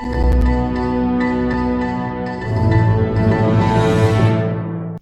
you.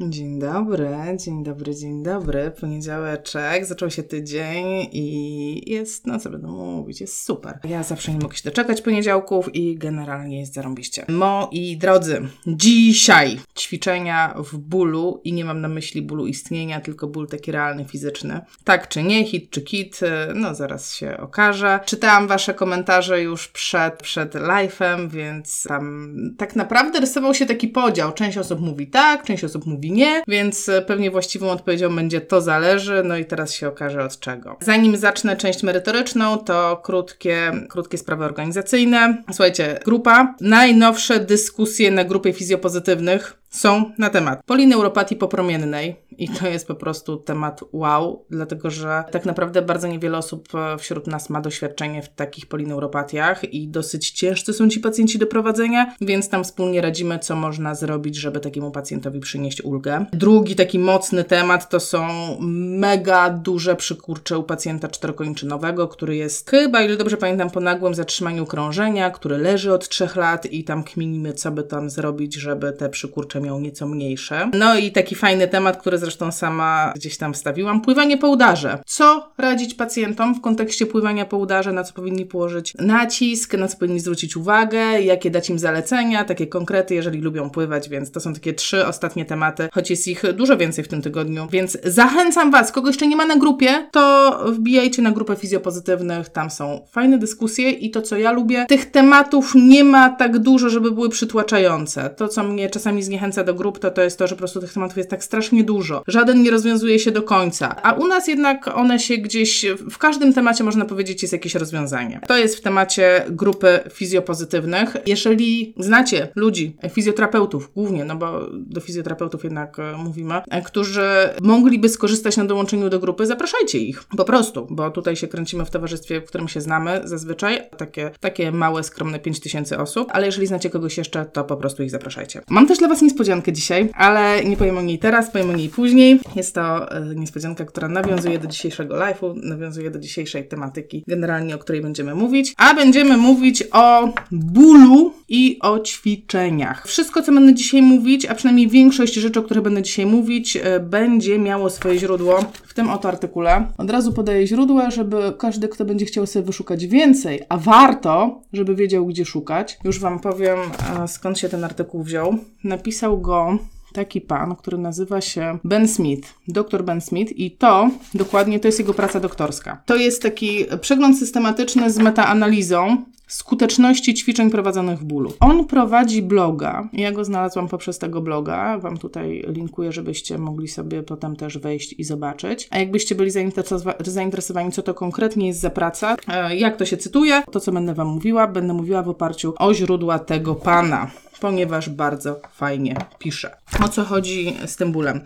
Dzień dobry, dzień dobry, dzień dobry. Poniedziałeczek, zaczął się tydzień i jest, no co będę mówić, jest super. Ja zawsze nie mogę się doczekać poniedziałków i generalnie jest zarąbiście. Moi drodzy, dzisiaj ćwiczenia w bólu i nie mam na myśli bólu istnienia, tylko ból taki realny, fizyczny. Tak czy nie, hit czy kit, no zaraz się okaże. Czytałam wasze komentarze już przed, przed live'em, więc tam tak naprawdę rysował się taki podział. Część osób mówi tak, część osób mówi nie, więc pewnie właściwą odpowiedzią będzie to zależy, no i teraz się okaże od czego. Zanim zacznę część merytoryczną, to krótkie, krótkie sprawy organizacyjne. Słuchajcie, grupa, najnowsze dyskusje na grupie fizjopozytywnych są na temat polineuropatii popromiennej i to jest po prostu temat wow, dlatego że tak naprawdę bardzo niewiele osób e, wśród nas ma doświadczenie w takich polineuropatiach i dosyć ciężcy są ci pacjenci do prowadzenia, więc tam wspólnie radzimy, co można zrobić, żeby takiemu pacjentowi przynieść ulgę. Drugi taki mocny temat to są mega duże przykurcze u pacjenta czterokończynowego, który jest chyba, ile dobrze pamiętam, po nagłym zatrzymaniu krążenia, który leży od trzech lat i tam kminimy, co by tam zrobić, żeby te przykurcze miał nieco mniejsze. No i taki fajny temat, który zresztą sama gdzieś tam wstawiłam, pływanie po udarze. Co radzić pacjentom w kontekście pływania po udarze, na co powinni położyć nacisk, na co powinni zwrócić uwagę, jakie dać im zalecenia, takie konkrety, jeżeli lubią pływać, więc to są takie trzy ostatnie tematy, choć jest ich dużo więcej w tym tygodniu, więc zachęcam Was, kogo jeszcze nie ma na grupie, to wbijajcie na grupę fizjopozytywnych, tam są fajne dyskusje i to, co ja lubię, tych tematów nie ma tak dużo, żeby były przytłaczające. To, co mnie czasami zniechęca do grup, to to jest to, że po prostu tych tematów jest tak strasznie dużo. Żaden nie rozwiązuje się do końca, a u nas jednak one się gdzieś, w każdym temacie można powiedzieć jest jakieś rozwiązanie. To jest w temacie grupy fizjopozytywnych. Jeżeli znacie ludzi, fizjoterapeutów głównie, no bo do fizjoterapeutów jednak e, mówimy, e, którzy mogliby skorzystać na dołączeniu do grupy, zapraszajcie ich. Po prostu, bo tutaj się kręcimy w towarzystwie, w którym się znamy zazwyczaj, takie, takie małe, skromne 5000 osób, ale jeżeli znacie kogoś jeszcze, to po prostu ich zapraszajcie. Mam też dla Was niespodziankę dzisiaj, ale nie powiem o niej teraz, powiem o niej później. Jest to e, niespodzianka, która nawiązuje do dzisiejszego live'u, nawiązuje do dzisiejszej tematyki, generalnie o której będziemy mówić, a będziemy mówić o bólu i o ćwiczeniach. Wszystko, co będę dzisiaj mówić, a przynajmniej większość rzeczy, o których będę dzisiaj mówić, e, będzie miało swoje źródło tym oto artykule. Od razu podaję źródła, żeby każdy, kto będzie chciał sobie wyszukać więcej, a warto, żeby wiedział, gdzie szukać. Już Wam powiem, e, skąd się ten artykuł wziął. Napisał go taki pan, który nazywa się Ben Smith, dr Ben Smith i to dokładnie to jest jego praca doktorska. To jest taki przegląd systematyczny z metaanalizą skuteczności ćwiczeń prowadzonych w bólu. On prowadzi bloga. Ja go znalazłam poprzez tego bloga. Wam tutaj linkuję, żebyście mogli sobie potem też wejść i zobaczyć. A jakbyście byli zainteresowani, co to konkretnie jest za praca, e, jak to się cytuje, to co będę Wam mówiła, będę mówiła w oparciu o źródła tego pana ponieważ bardzo fajnie pisze. O co chodzi z tym bólem?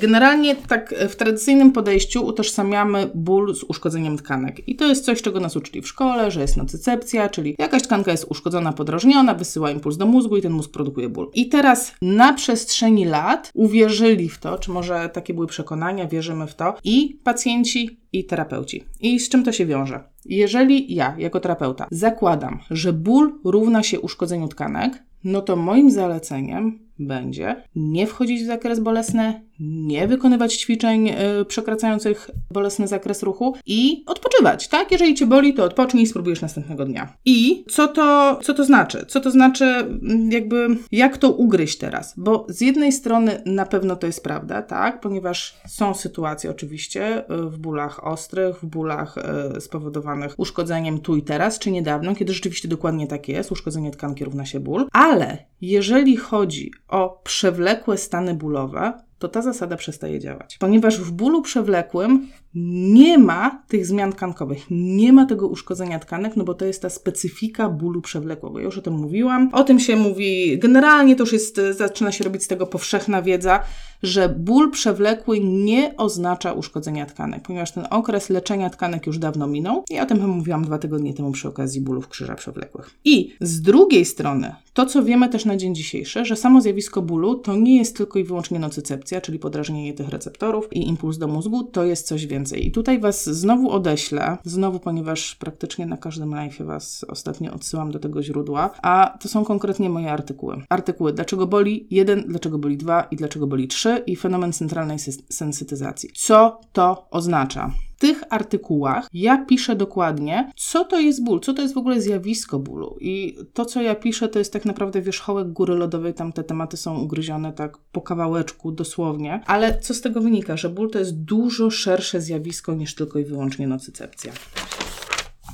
Generalnie tak w tradycyjnym podejściu utożsamiamy ból z uszkodzeniem tkanek. I to jest coś, czego nas uczyli w szkole, że jest nocycepcja, czyli jakaś tkanka jest uszkodzona, podrażniona, wysyła impuls do mózgu i ten mózg produkuje ból. I teraz na przestrzeni lat uwierzyli w to, czy może takie były przekonania, wierzymy w to i pacjenci i terapeuci. I z czym to się wiąże? Jeżeli ja, jako terapeuta, zakładam, że ból równa się uszkodzeniu tkanek, no to moim zaleceniem będzie nie wchodzić w zakres bolesny, nie wykonywać ćwiczeń yy, przekraczających bolesny zakres ruchu i odpoczywać, tak? Jeżeli cię boli, to odpocznij i spróbujesz następnego dnia. I co to, co to znaczy? Co to znaczy, mm, jakby, jak to ugryźć teraz? Bo z jednej strony na pewno to jest prawda, tak? Ponieważ są sytuacje oczywiście y, w bólach ostrych, w bólach yy, spowodowanych uszkodzeniem tu i teraz, czy niedawno, kiedy rzeczywiście dokładnie tak jest, uszkodzenie tkanki równa się ból, ale jeżeli chodzi o przewlekłe stany bólowe, to ta zasada przestaje działać. Ponieważ w bólu przewlekłym nie ma tych zmian tkankowych, nie ma tego uszkodzenia tkanek, no bo to jest ta specyfika bólu przewlekłego. Ja już o tym mówiłam. O tym się mówi, generalnie to już jest, zaczyna się robić z tego powszechna wiedza, że ból przewlekły nie oznacza uszkodzenia tkanek, ponieważ ten okres leczenia tkanek już dawno minął. Ja o tym mówiłam dwa tygodnie temu przy okazji bólów krzyża przewlekłych. I z drugiej strony, to co wiemy też na dzień dzisiejszy, że samo zjawisko bólu to nie jest tylko i wyłącznie nocycepcja, czyli podrażnienie tych receptorów i impuls do mózgu, to jest coś więcej I tutaj Was znowu odeślę, znowu, ponieważ praktycznie na każdym live Was ostatnio odsyłam do tego źródła, a to są konkretnie moje artykuły. Artykuły dlaczego boli 1, dlaczego boli 2 i dlaczego boli 3 i fenomen centralnej sensytyzacji. Co to oznacza? Tych artykułach ja piszę dokładnie, co to jest ból, co to jest w ogóle zjawisko bólu. I to, co ja piszę, to jest tak naprawdę wierzchołek góry lodowej, tam te tematy są ugryzione tak po kawałeczku, dosłownie. Ale co z tego wynika? Że ból to jest dużo szersze zjawisko niż tylko i wyłącznie nocycepcja.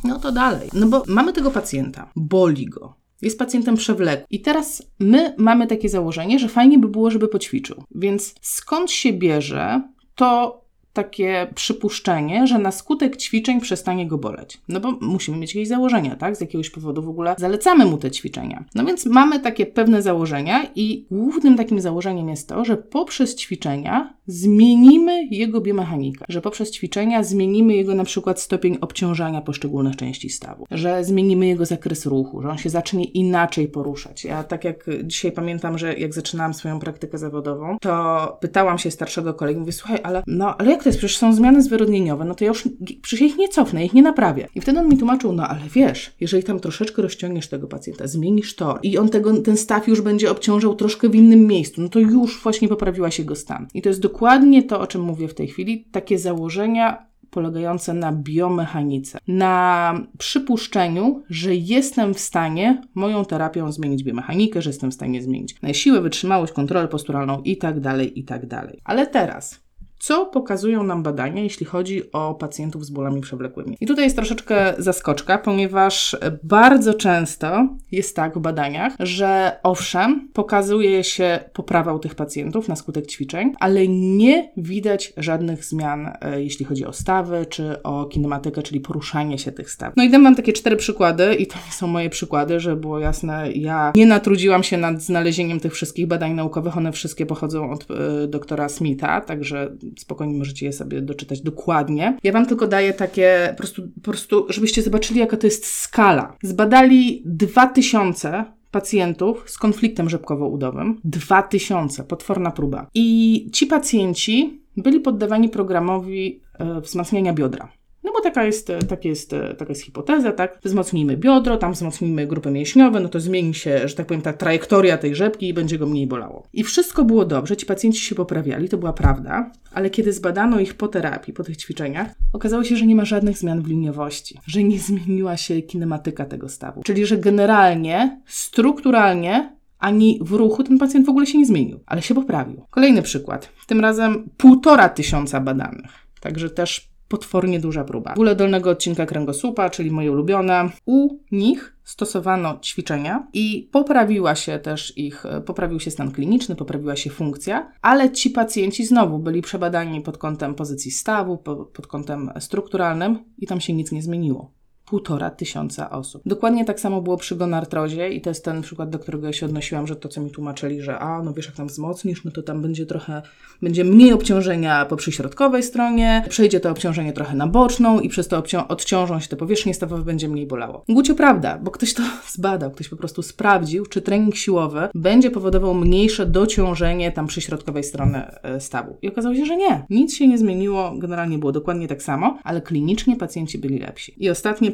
No to dalej. No bo mamy tego pacjenta, boli go, jest pacjentem przewlekłym. I teraz my mamy takie założenie, że fajnie by było, żeby poćwiczył. Więc skąd się bierze to takie przypuszczenie, że na skutek ćwiczeń przestanie go boleć. No bo musimy mieć jakieś założenia, tak? Z jakiegoś powodu w ogóle zalecamy mu te ćwiczenia. No więc mamy takie pewne założenia i głównym takim założeniem jest to, że poprzez ćwiczenia zmienimy jego biomechanikę, że poprzez ćwiczenia zmienimy jego na przykład stopień obciążania poszczególnych części stawu, że zmienimy jego zakres ruchu, że on się zacznie inaczej poruszać. Ja tak jak dzisiaj pamiętam, że jak zaczynałam swoją praktykę zawodową, to pytałam się starszego kolegi, mówię, słuchaj, ale no, ale jak to jest? Przecież są zmiany zwyrodnieniowe, no to ja już przecież ich nie cofnę, ich nie naprawię. I wtedy on mi tłumaczył, no ale wiesz, jeżeli tam troszeczkę rozciągniesz tego pacjenta, zmienisz tor i on tego, ten staw już będzie obciążał troszkę w innym miejscu, no to już właśnie poprawiła się jego stan. I to jest dokładnie to, o czym mówię w tej chwili, takie założenia polegające na biomechanice, na przypuszczeniu, że jestem w stanie moją terapią zmienić biomechanikę, że jestem w stanie zmienić siłę, wytrzymałość, kontrolę posturalną i tak dalej, i tak dalej. Ale teraz co pokazują nam badania, jeśli chodzi o pacjentów z bólami przewlekłymi. I tutaj jest troszeczkę zaskoczka, ponieważ bardzo często jest tak w badaniach, że owszem, pokazuje się poprawa u tych pacjentów na skutek ćwiczeń, ale nie widać żadnych zmian, e, jeśli chodzi o stawy czy o kinematykę, czyli poruszanie się tych staw. No i dam Wam takie cztery przykłady i to nie są moje przykłady, żeby było jasne, ja nie natrudziłam się nad znalezieniem tych wszystkich badań naukowych, one wszystkie pochodzą od y, doktora Smitha, także spokojnie możecie je sobie doczytać dokładnie. Ja Wam tylko daję takie, po prostu, po prostu żebyście zobaczyli, jaka to jest skala. Zbadali 2000 pacjentów z konfliktem rzepkowo-udowym. 2000, potworna próba. I ci pacjenci byli poddawani programowi e, wzmacniania biodra. No bo taka jest, taka jest, taka jest hipoteza, tak? Wzmocnijmy biodro, tam wzmocnijmy grupy mięśniowe, no to zmieni się, że tak powiem, ta trajektoria tej rzepki i będzie go mniej bolało. I wszystko było dobrze, ci pacjenci się poprawiali, to była prawda, ale kiedy zbadano ich po terapii, po tych ćwiczeniach, okazało się, że nie ma żadnych zmian w liniowości, że nie zmieniła się kinematyka tego stawu. Czyli, że generalnie, strukturalnie ani w ruchu ten pacjent w ogóle się nie zmienił, ale się poprawił. Kolejny przykład. Tym razem półtora tysiąca badanych. Także też potwornie duża próba. Bóle dolnego odcinka kręgosłupa, czyli moje ulubione. U nich stosowano ćwiczenia i poprawiła się też ich, poprawił się stan kliniczny, poprawiła się funkcja, ale ci pacjenci znowu byli przebadani pod kątem pozycji stawu, pod kątem strukturalnym i tam się nic nie zmieniło półtora tysiąca osób. Dokładnie tak samo było przy gonartrozie i to jest ten przykład, do którego ja się odnosiłam, że to, co mi tłumaczyli, że a, no wiesz, jak tam wzmocnisz, no to tam będzie trochę, będzie mniej obciążenia po przyśrodkowej stronie, przejdzie to obciążenie trochę na boczną i przez to odciążą się te powierzchnie stawowe, będzie mniej bolało. Gucio prawda, bo ktoś to zbadał, ktoś po prostu sprawdził, czy trening siłowy będzie powodował mniejsze dociążenie tam przyśrodkowej strony e, stawu. I okazało się, że nie. Nic się nie zmieniło, generalnie było dokładnie tak samo, ale klinicznie pacjenci byli lepsi. I ostatnie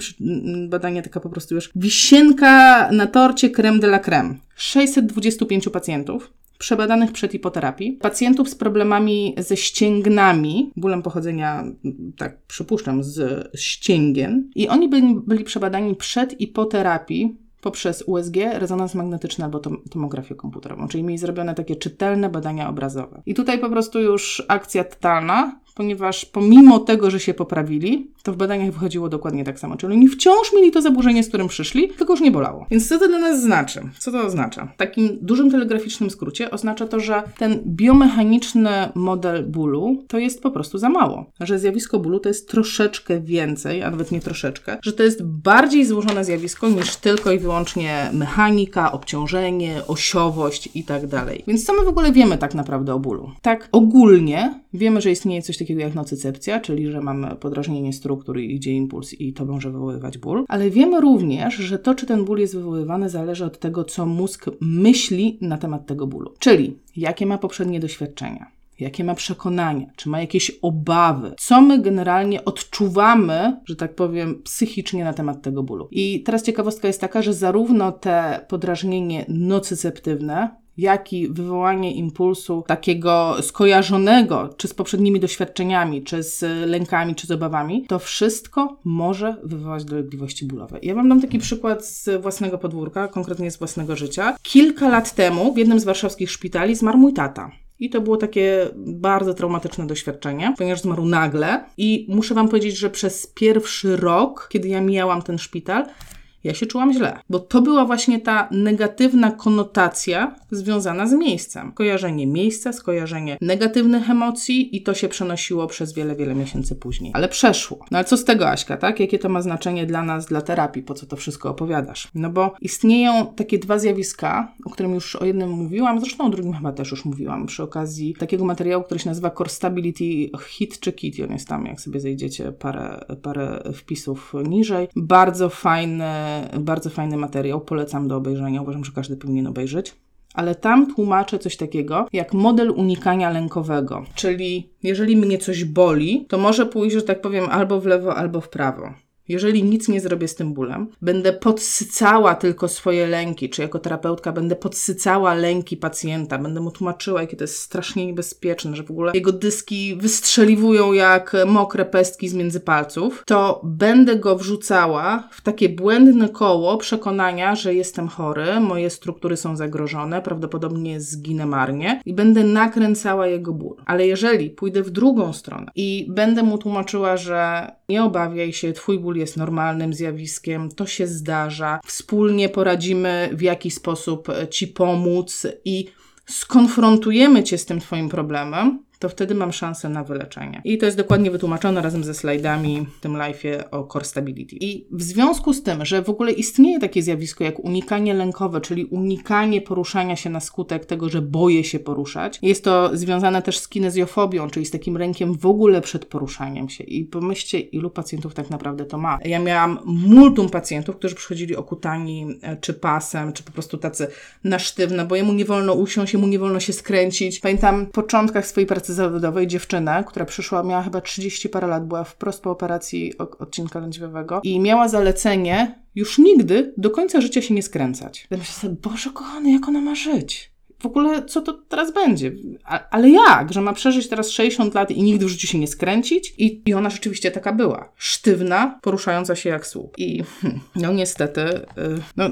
badanie taka po prostu już wisienka na torcie creme de la creme. 625 pacjentów przebadanych przed hipoterapii, pacjentów z problemami ze ścięgnami, bólem pochodzenia, tak przypuszczam, z ścięgien i oni byli, byli przebadani przed i po terapii poprzez USG, rezonans magnetyczny albo tomografię komputerową, czyli mieli zrobione takie czytelne badania obrazowe. I tutaj po prostu już akcja totalna, ponieważ pomimo tego, że się poprawili, to w badaniach wychodziło dokładnie tak samo. Czyli oni wciąż mieli to zaburzenie, z którym przyszli, tylko już nie bolało. Więc co to dla nas znaczy? Co to oznacza? W takim dużym telegraficznym skrócie oznacza to, że ten biomechaniczny model bólu to jest po prostu za mało. Że zjawisko bólu to jest troszeczkę więcej, a nawet nie troszeczkę, że to jest bardziej złożone zjawisko niż tylko i wyłącznie mechanika, obciążenie, osiowość i tak dalej. Więc co my w ogóle wiemy tak naprawdę o bólu? Tak ogólnie wiemy, że istnieje coś takiego jak nocycepcja, czyli że mamy podrażnienie struktur który idzie impuls i to może wywoływać ból. Ale wiemy również, że to, czy ten ból jest wywoływany, zależy od tego, co mózg myśli na temat tego bólu. Czyli jakie ma poprzednie doświadczenia jakie ma przekonania, czy ma jakieś obawy, co my generalnie odczuwamy, że tak powiem, psychicznie na temat tego bólu. I teraz ciekawostka jest taka, że zarówno te podrażnienie nocyceptywne, jak i wywołanie impulsu takiego skojarzonego, czy z poprzednimi doświadczeniami, czy z lękami, czy z obawami, to wszystko może wywołać dolegliwości bólowe. Ja wam dam taki przykład z własnego podwórka, konkretnie z własnego życia. Kilka lat temu w jednym z warszawskich szpitali zmarł mój tata. I to było takie bardzo traumatyczne doświadczenie, ponieważ zmarł nagle. I muszę Wam powiedzieć, że przez pierwszy rok, kiedy ja mijałam ten szpital, ja się czułam źle, bo to była właśnie ta negatywna konotacja związana z miejscem. Kojarzenie miejsca, skojarzenie negatywnych emocji i to się przenosiło przez wiele, wiele miesięcy później. Ale przeszło. No ale co z tego, Aśka, tak? Jakie to ma znaczenie dla nas, dla terapii? Po co to wszystko opowiadasz? No bo istnieją takie dwa zjawiska, o którym już o jednym mówiłam, zresztą o drugim chyba też już mówiłam przy okazji takiego materiału, który się nazywa Core Stability Hit czy Kit. On jest tam, jak sobie zejdziecie parę, parę wpisów niżej. Bardzo fajny bardzo fajny materiał, polecam do obejrzenia, uważam, że każdy powinien obejrzeć. Ale tam tłumaczę coś takiego jak model unikania lękowego. Czyli jeżeli mnie coś boli, to może pójść, że tak powiem, albo w lewo, albo w prawo. Jeżeli nic nie zrobię z tym bólem, będę podsycała tylko swoje lęki, czy jako terapeutka będę podsycała lęki pacjenta, będę mu tłumaczyła, jakie to jest strasznie niebezpieczne, że w ogóle jego dyski wystrzeliwują jak mokre pestki z między palców, to będę go wrzucała w takie błędne koło przekonania, że jestem chory, moje struktury są zagrożone, prawdopodobnie zginę marnie i będę nakręcała jego ból. Ale jeżeli pójdę w drugą stronę i będę mu tłumaczyła, że nie obawiaj się, twój ból jest normalnym zjawiskiem, to się zdarza. Wspólnie poradzimy, w jaki sposób ci pomóc i skonfrontujemy cię z tym twoim problemem, to wtedy mam szansę na wyleczenie. I to jest dokładnie wytłumaczone razem ze slajdami w tym live'ie o core stability. I w związku z tym, że w ogóle istnieje takie zjawisko jak unikanie lękowe, czyli unikanie poruszania się na skutek tego, że boję się poruszać, jest to związane też z kinezjofobią, czyli z takim lękiem w ogóle przed poruszaniem się. I pomyślcie, ilu pacjentów tak naprawdę to ma. Ja miałam multum pacjentów, którzy przychodzili okutani e, czy pasem, czy po prostu tacy na sztywno, bo jemu nie wolno usiąść, jemu nie wolno się skręcić. Pamiętam w początkach swojej pracy pracy zawodowej dziewczynę, która przyszła, miała chyba 30 parę lat, była wprost po operacji odcinka lędźwiowego i miała zalecenie już nigdy do końca życia się nie skręcać. Ja myślę sobie, Boże kochany, jak ona ma żyć? w ogóle co to teraz będzie? A, ale jak? Że ma przeżyć teraz 60 lat i nigdy w życiu się nie skręcić? I, I ona rzeczywiście taka była. Sztywna, poruszająca się jak słup. I hmm, no niestety, yy, no,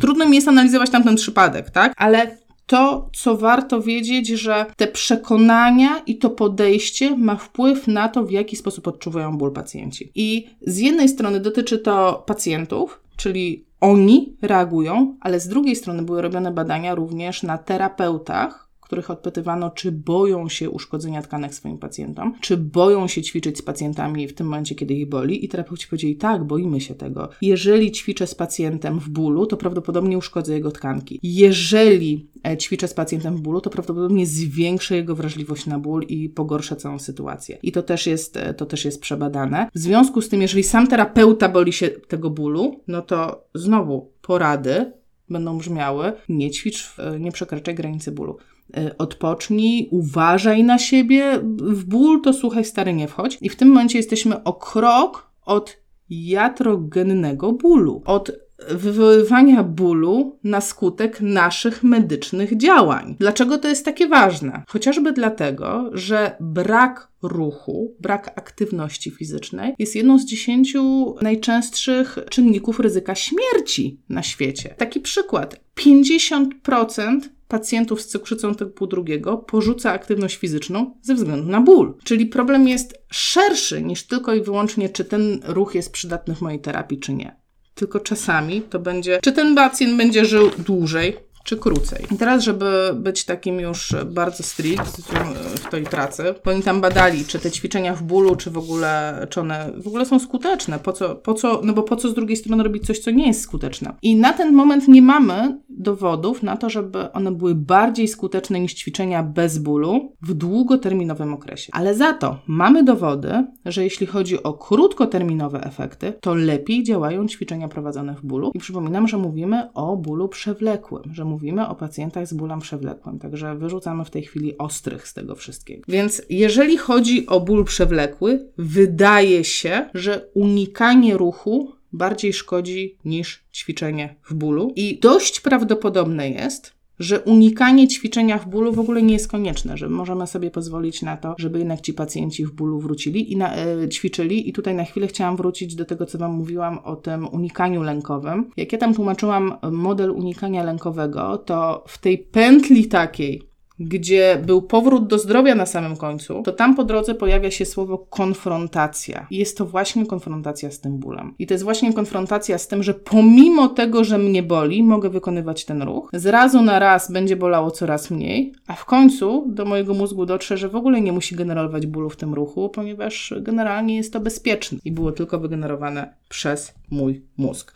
trudno mi jest analizować tamten przypadek, tak? Ale to, co warto wiedzieć, że te przekonania i to podejście ma wpływ na to, w jaki sposób odczuwają ból pacjenci. I z jednej strony dotyczy to pacjentów, czyli oni reagują, ale z drugiej strony były robione badania również na terapeutach, których odpytywano, czy boją się uszkodzenia tkanek swoim pacjentom, czy boją się ćwiczyć z pacjentami w tym momencie, kiedy ich boli. I terapeuci powiedzieli, tak, boimy się tego. Jeżeli ćwiczę z pacjentem w bólu, to prawdopodobnie uszkodzę jego tkanki. Jeżeli e, ćwiczę z pacjentem w bólu, to prawdopodobnie zwiększę jego wrażliwość na ból i pogorszę całą sytuację. I to też jest, e, to też jest przebadane. W związku z tym, jeżeli sam terapeuta boli się tego bólu, no to znowu porady będą brzmiały: nie ćwicz, e, nie przekraczaj granicy bólu. E, odpocznij, uważaj na siebie, w ból to słuchaj stary nie wchodź. I w tym momencie jesteśmy o krok od jatrogennego bólu, od wywoływania bólu na skutek naszych medycznych działań. Dlaczego to jest takie ważne? Chociażby dlatego, że brak ruchu, brak aktywności fizycznej jest jedną z dziesięciu najczęstszych czynników ryzyka śmierci na świecie. Taki przykład: 50% pacjentów z cukrzycą typu drugiego porzuca aktywność fizyczną ze względu na ból. Czyli problem jest szerszy niż tylko i wyłącznie, czy ten ruch jest przydatny w mojej terapii, czy nie. Tylko czasami to będzie, czy ten pacjent będzie żył dłużej, czy krócej. I teraz, żeby być takim już bardzo strict w tej pracy, bo oni tam badali, czy te ćwiczenia w bólu, czy w ogóle, czy one w ogóle są skuteczne. Po co, po co, no bo po co z drugiej strony robić coś, co nie jest skuteczne. I na ten moment nie mamy dowodów na to, żeby one były bardziej skuteczne niż ćwiczenia bez bólu w długoterminowym okresie. Ale za to mamy dowody, że jeśli chodzi o krótkoterminowe efekty, to lepiej działają ćwiczenia prowadzone w bólu. I przypominam, że mówimy o bólu przewlekłym, że mówimy o pacjentach z bólem przewlekłym. Także wyrzucamy w tej chwili ostrych z tego wszystkiego. Więc jeżeli chodzi o ból przewlekły, wydaje się, że unikanie ruchu bardziej szkodzi niż ćwiczenie w bólu. I dość prawdopodobne jest, że unikanie ćwiczenia w bólu w ogóle nie jest konieczne, że możemy sobie pozwolić na to, żeby jednak ci pacjenci w bólu wrócili i na, e, ćwiczyli. I tutaj na chwilę chciałam wrócić do tego, co Wam mówiłam o tym unikaniu lękowym. Jak ja tam tłumaczyłam model unikania lękowego, to w tej pętli takiej, gdzie był powrót do zdrowia na samym końcu, to tam po drodze pojawia się słowo konfrontacja. I jest to właśnie konfrontacja z tym bólem. I to jest właśnie konfrontacja z tym, że pomimo tego, że mnie boli, mogę wykonywać ten ruch. Z razu na raz będzie bolało coraz mniej, a w końcu do mojego mózgu dotrze, że w ogóle nie musi generować bólu w tym ruchu, ponieważ generalnie jest to bezpieczne i było tylko wygenerowane przez mój mózg.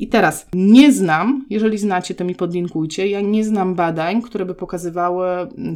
I teraz nie znam, jeżeli znacie, to mi podlinkujcie. Ja nie znam badań, które by pokazywały,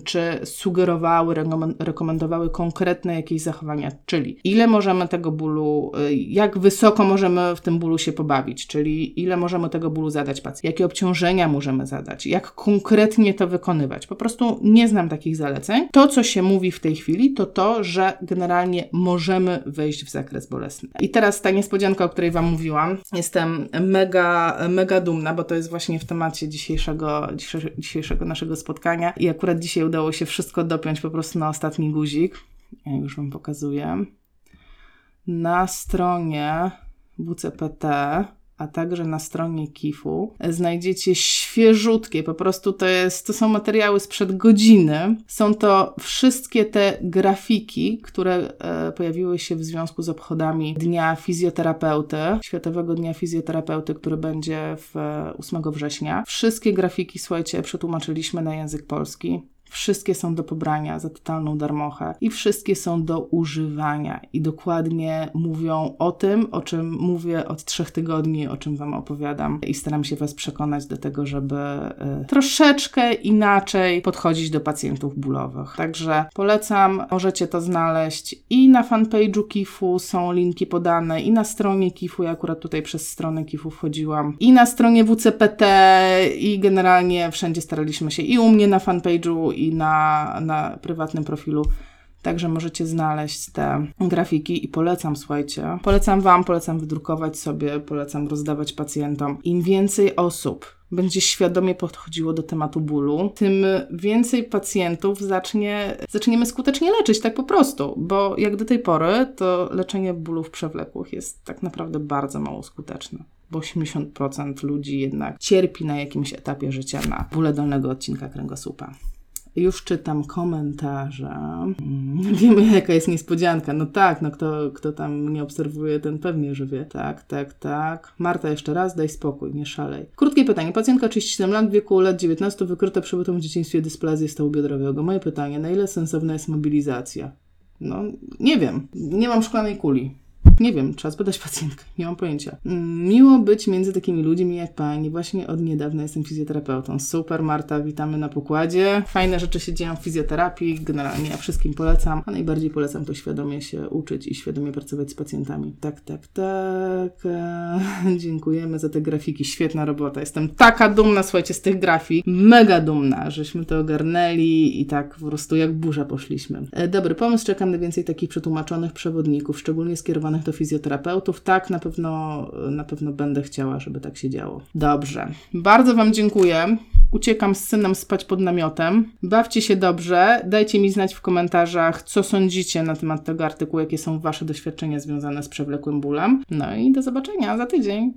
czy sugerowały, rekomendowały konkretne jakieś zachowania, czyli ile możemy tego bólu, y, jak wysoko możemy w tym bólu się pobawić, czyli ile możemy tego bólu zadać pacjentowi, jakie obciążenia możemy zadać, jak konkretnie to wykonywać. Po prostu nie znam takich zaleceń. To, co się mówi w tej chwili, to to, że generalnie możemy wejść w zakres bolesny. I teraz ta niespodzianka, o której Wam mówiłam. Jestem mega mega, mega dumna, bo to jest właśnie w temacie dzisiejszego, dzisiejszego naszego spotkania. I akurat dzisiaj udało się wszystko dopiąć po prostu na ostatni guzik. Ja już Wam pokazuję. Na stronie WCPT a także na stronie KIF-u znajdziecie świeżutkie, po prostu to, jest, to są materiały sprzed godziny. Są to wszystkie te grafiki, które e, pojawiły się w związku z obchodami Dnia Fizjoterapeuty, Światowego Dnia Fizjoterapeuty, który będzie w 8 września. Wszystkie grafiki, słuchajcie, przetłumaczyliśmy na język polski. Wszystkie są do pobrania za totalną darmochę i wszystkie są do używania i dokładnie mówią o tym, o czym mówię od trzech tygodni, o czym Wam opowiadam i staram się Was przekonać do tego, żeby y, troszeczkę inaczej podchodzić do pacjentów bólowych. Także polecam, możecie to znaleźć i na fanpage'u KIF-u są linki podane i na stronie KIF-u, ja akurat tutaj przez stronę KIF-u wchodziłam i na stronie WCPT i generalnie wszędzie staraliśmy się i u mnie na fanpage'u i na, na prywatnym profilu. Także możecie znaleźć te grafiki i polecam, słuchajcie. Polecam Wam, polecam wydrukować sobie, polecam rozdawać pacjentom. Im więcej osób będzie świadomie podchodziło do tematu bólu, tym więcej pacjentów zacznie, zaczniemy skutecznie leczyć, tak po prostu. Bo jak do tej pory, to leczenie bólów przewlekłych jest tak naprawdę bardzo mało skuteczne bo 80% ludzi jednak cierpi na jakimś etapie życia na bóle dolnego odcinka kręgosłupa. Już czytam komentarze. Mm, wiemy, jaka jest niespodzianka. No tak, no kto, kto tam mnie obserwuje, ten pewnie, że wie. Tak, tak, tak. Marta, jeszcze raz, daj spokój, nie szalej. Krótkie pytanie. Pacjentka 37 lat, w wieku lat 19, wykryta przebytą w dzieciństwie dysplazję stawu biodrowego. Moje pytanie, na ile sensowna jest mobilizacja? No, nie wiem. Nie mam szklanej kuli. Nie wiem, trzeba spytać pacjentkę, nie mam pojęcia. Miło być między takimi ludźmi jak pani. Właśnie od niedawna jestem fizjoterapeutą. Super, Marta, witamy na pokładzie. Fajne rzeczy się dzieją w fizjoterapii. Generalnie ja wszystkim polecam, a najbardziej polecam to świadomie się uczyć i świadomie pracować z pacjentami. Tak, tak, tak. Dziękujemy za te grafiki. Świetna robota. Jestem taka dumna, słuchajcie, z tych grafik. Mega dumna, żeśmy to ogarnęli i tak po prostu jak burza poszliśmy. E, dobry pomysł. Czekam na więcej takich przetłumaczonych przewodników, szczególnie skierowanych do fizjoterapeutów. Tak, na pewno, na pewno będę chciała, żeby tak się działo. Dobrze. Bardzo Wam dziękuję. Uciekam z synem spać pod namiotem. Bawcie się dobrze. Dajcie mi znać w komentarzach, co sądzicie na temat tego artykułu, jakie są Wasze doświadczenia związane z przewlekłym bólem. No i do zobaczenia za tydzień.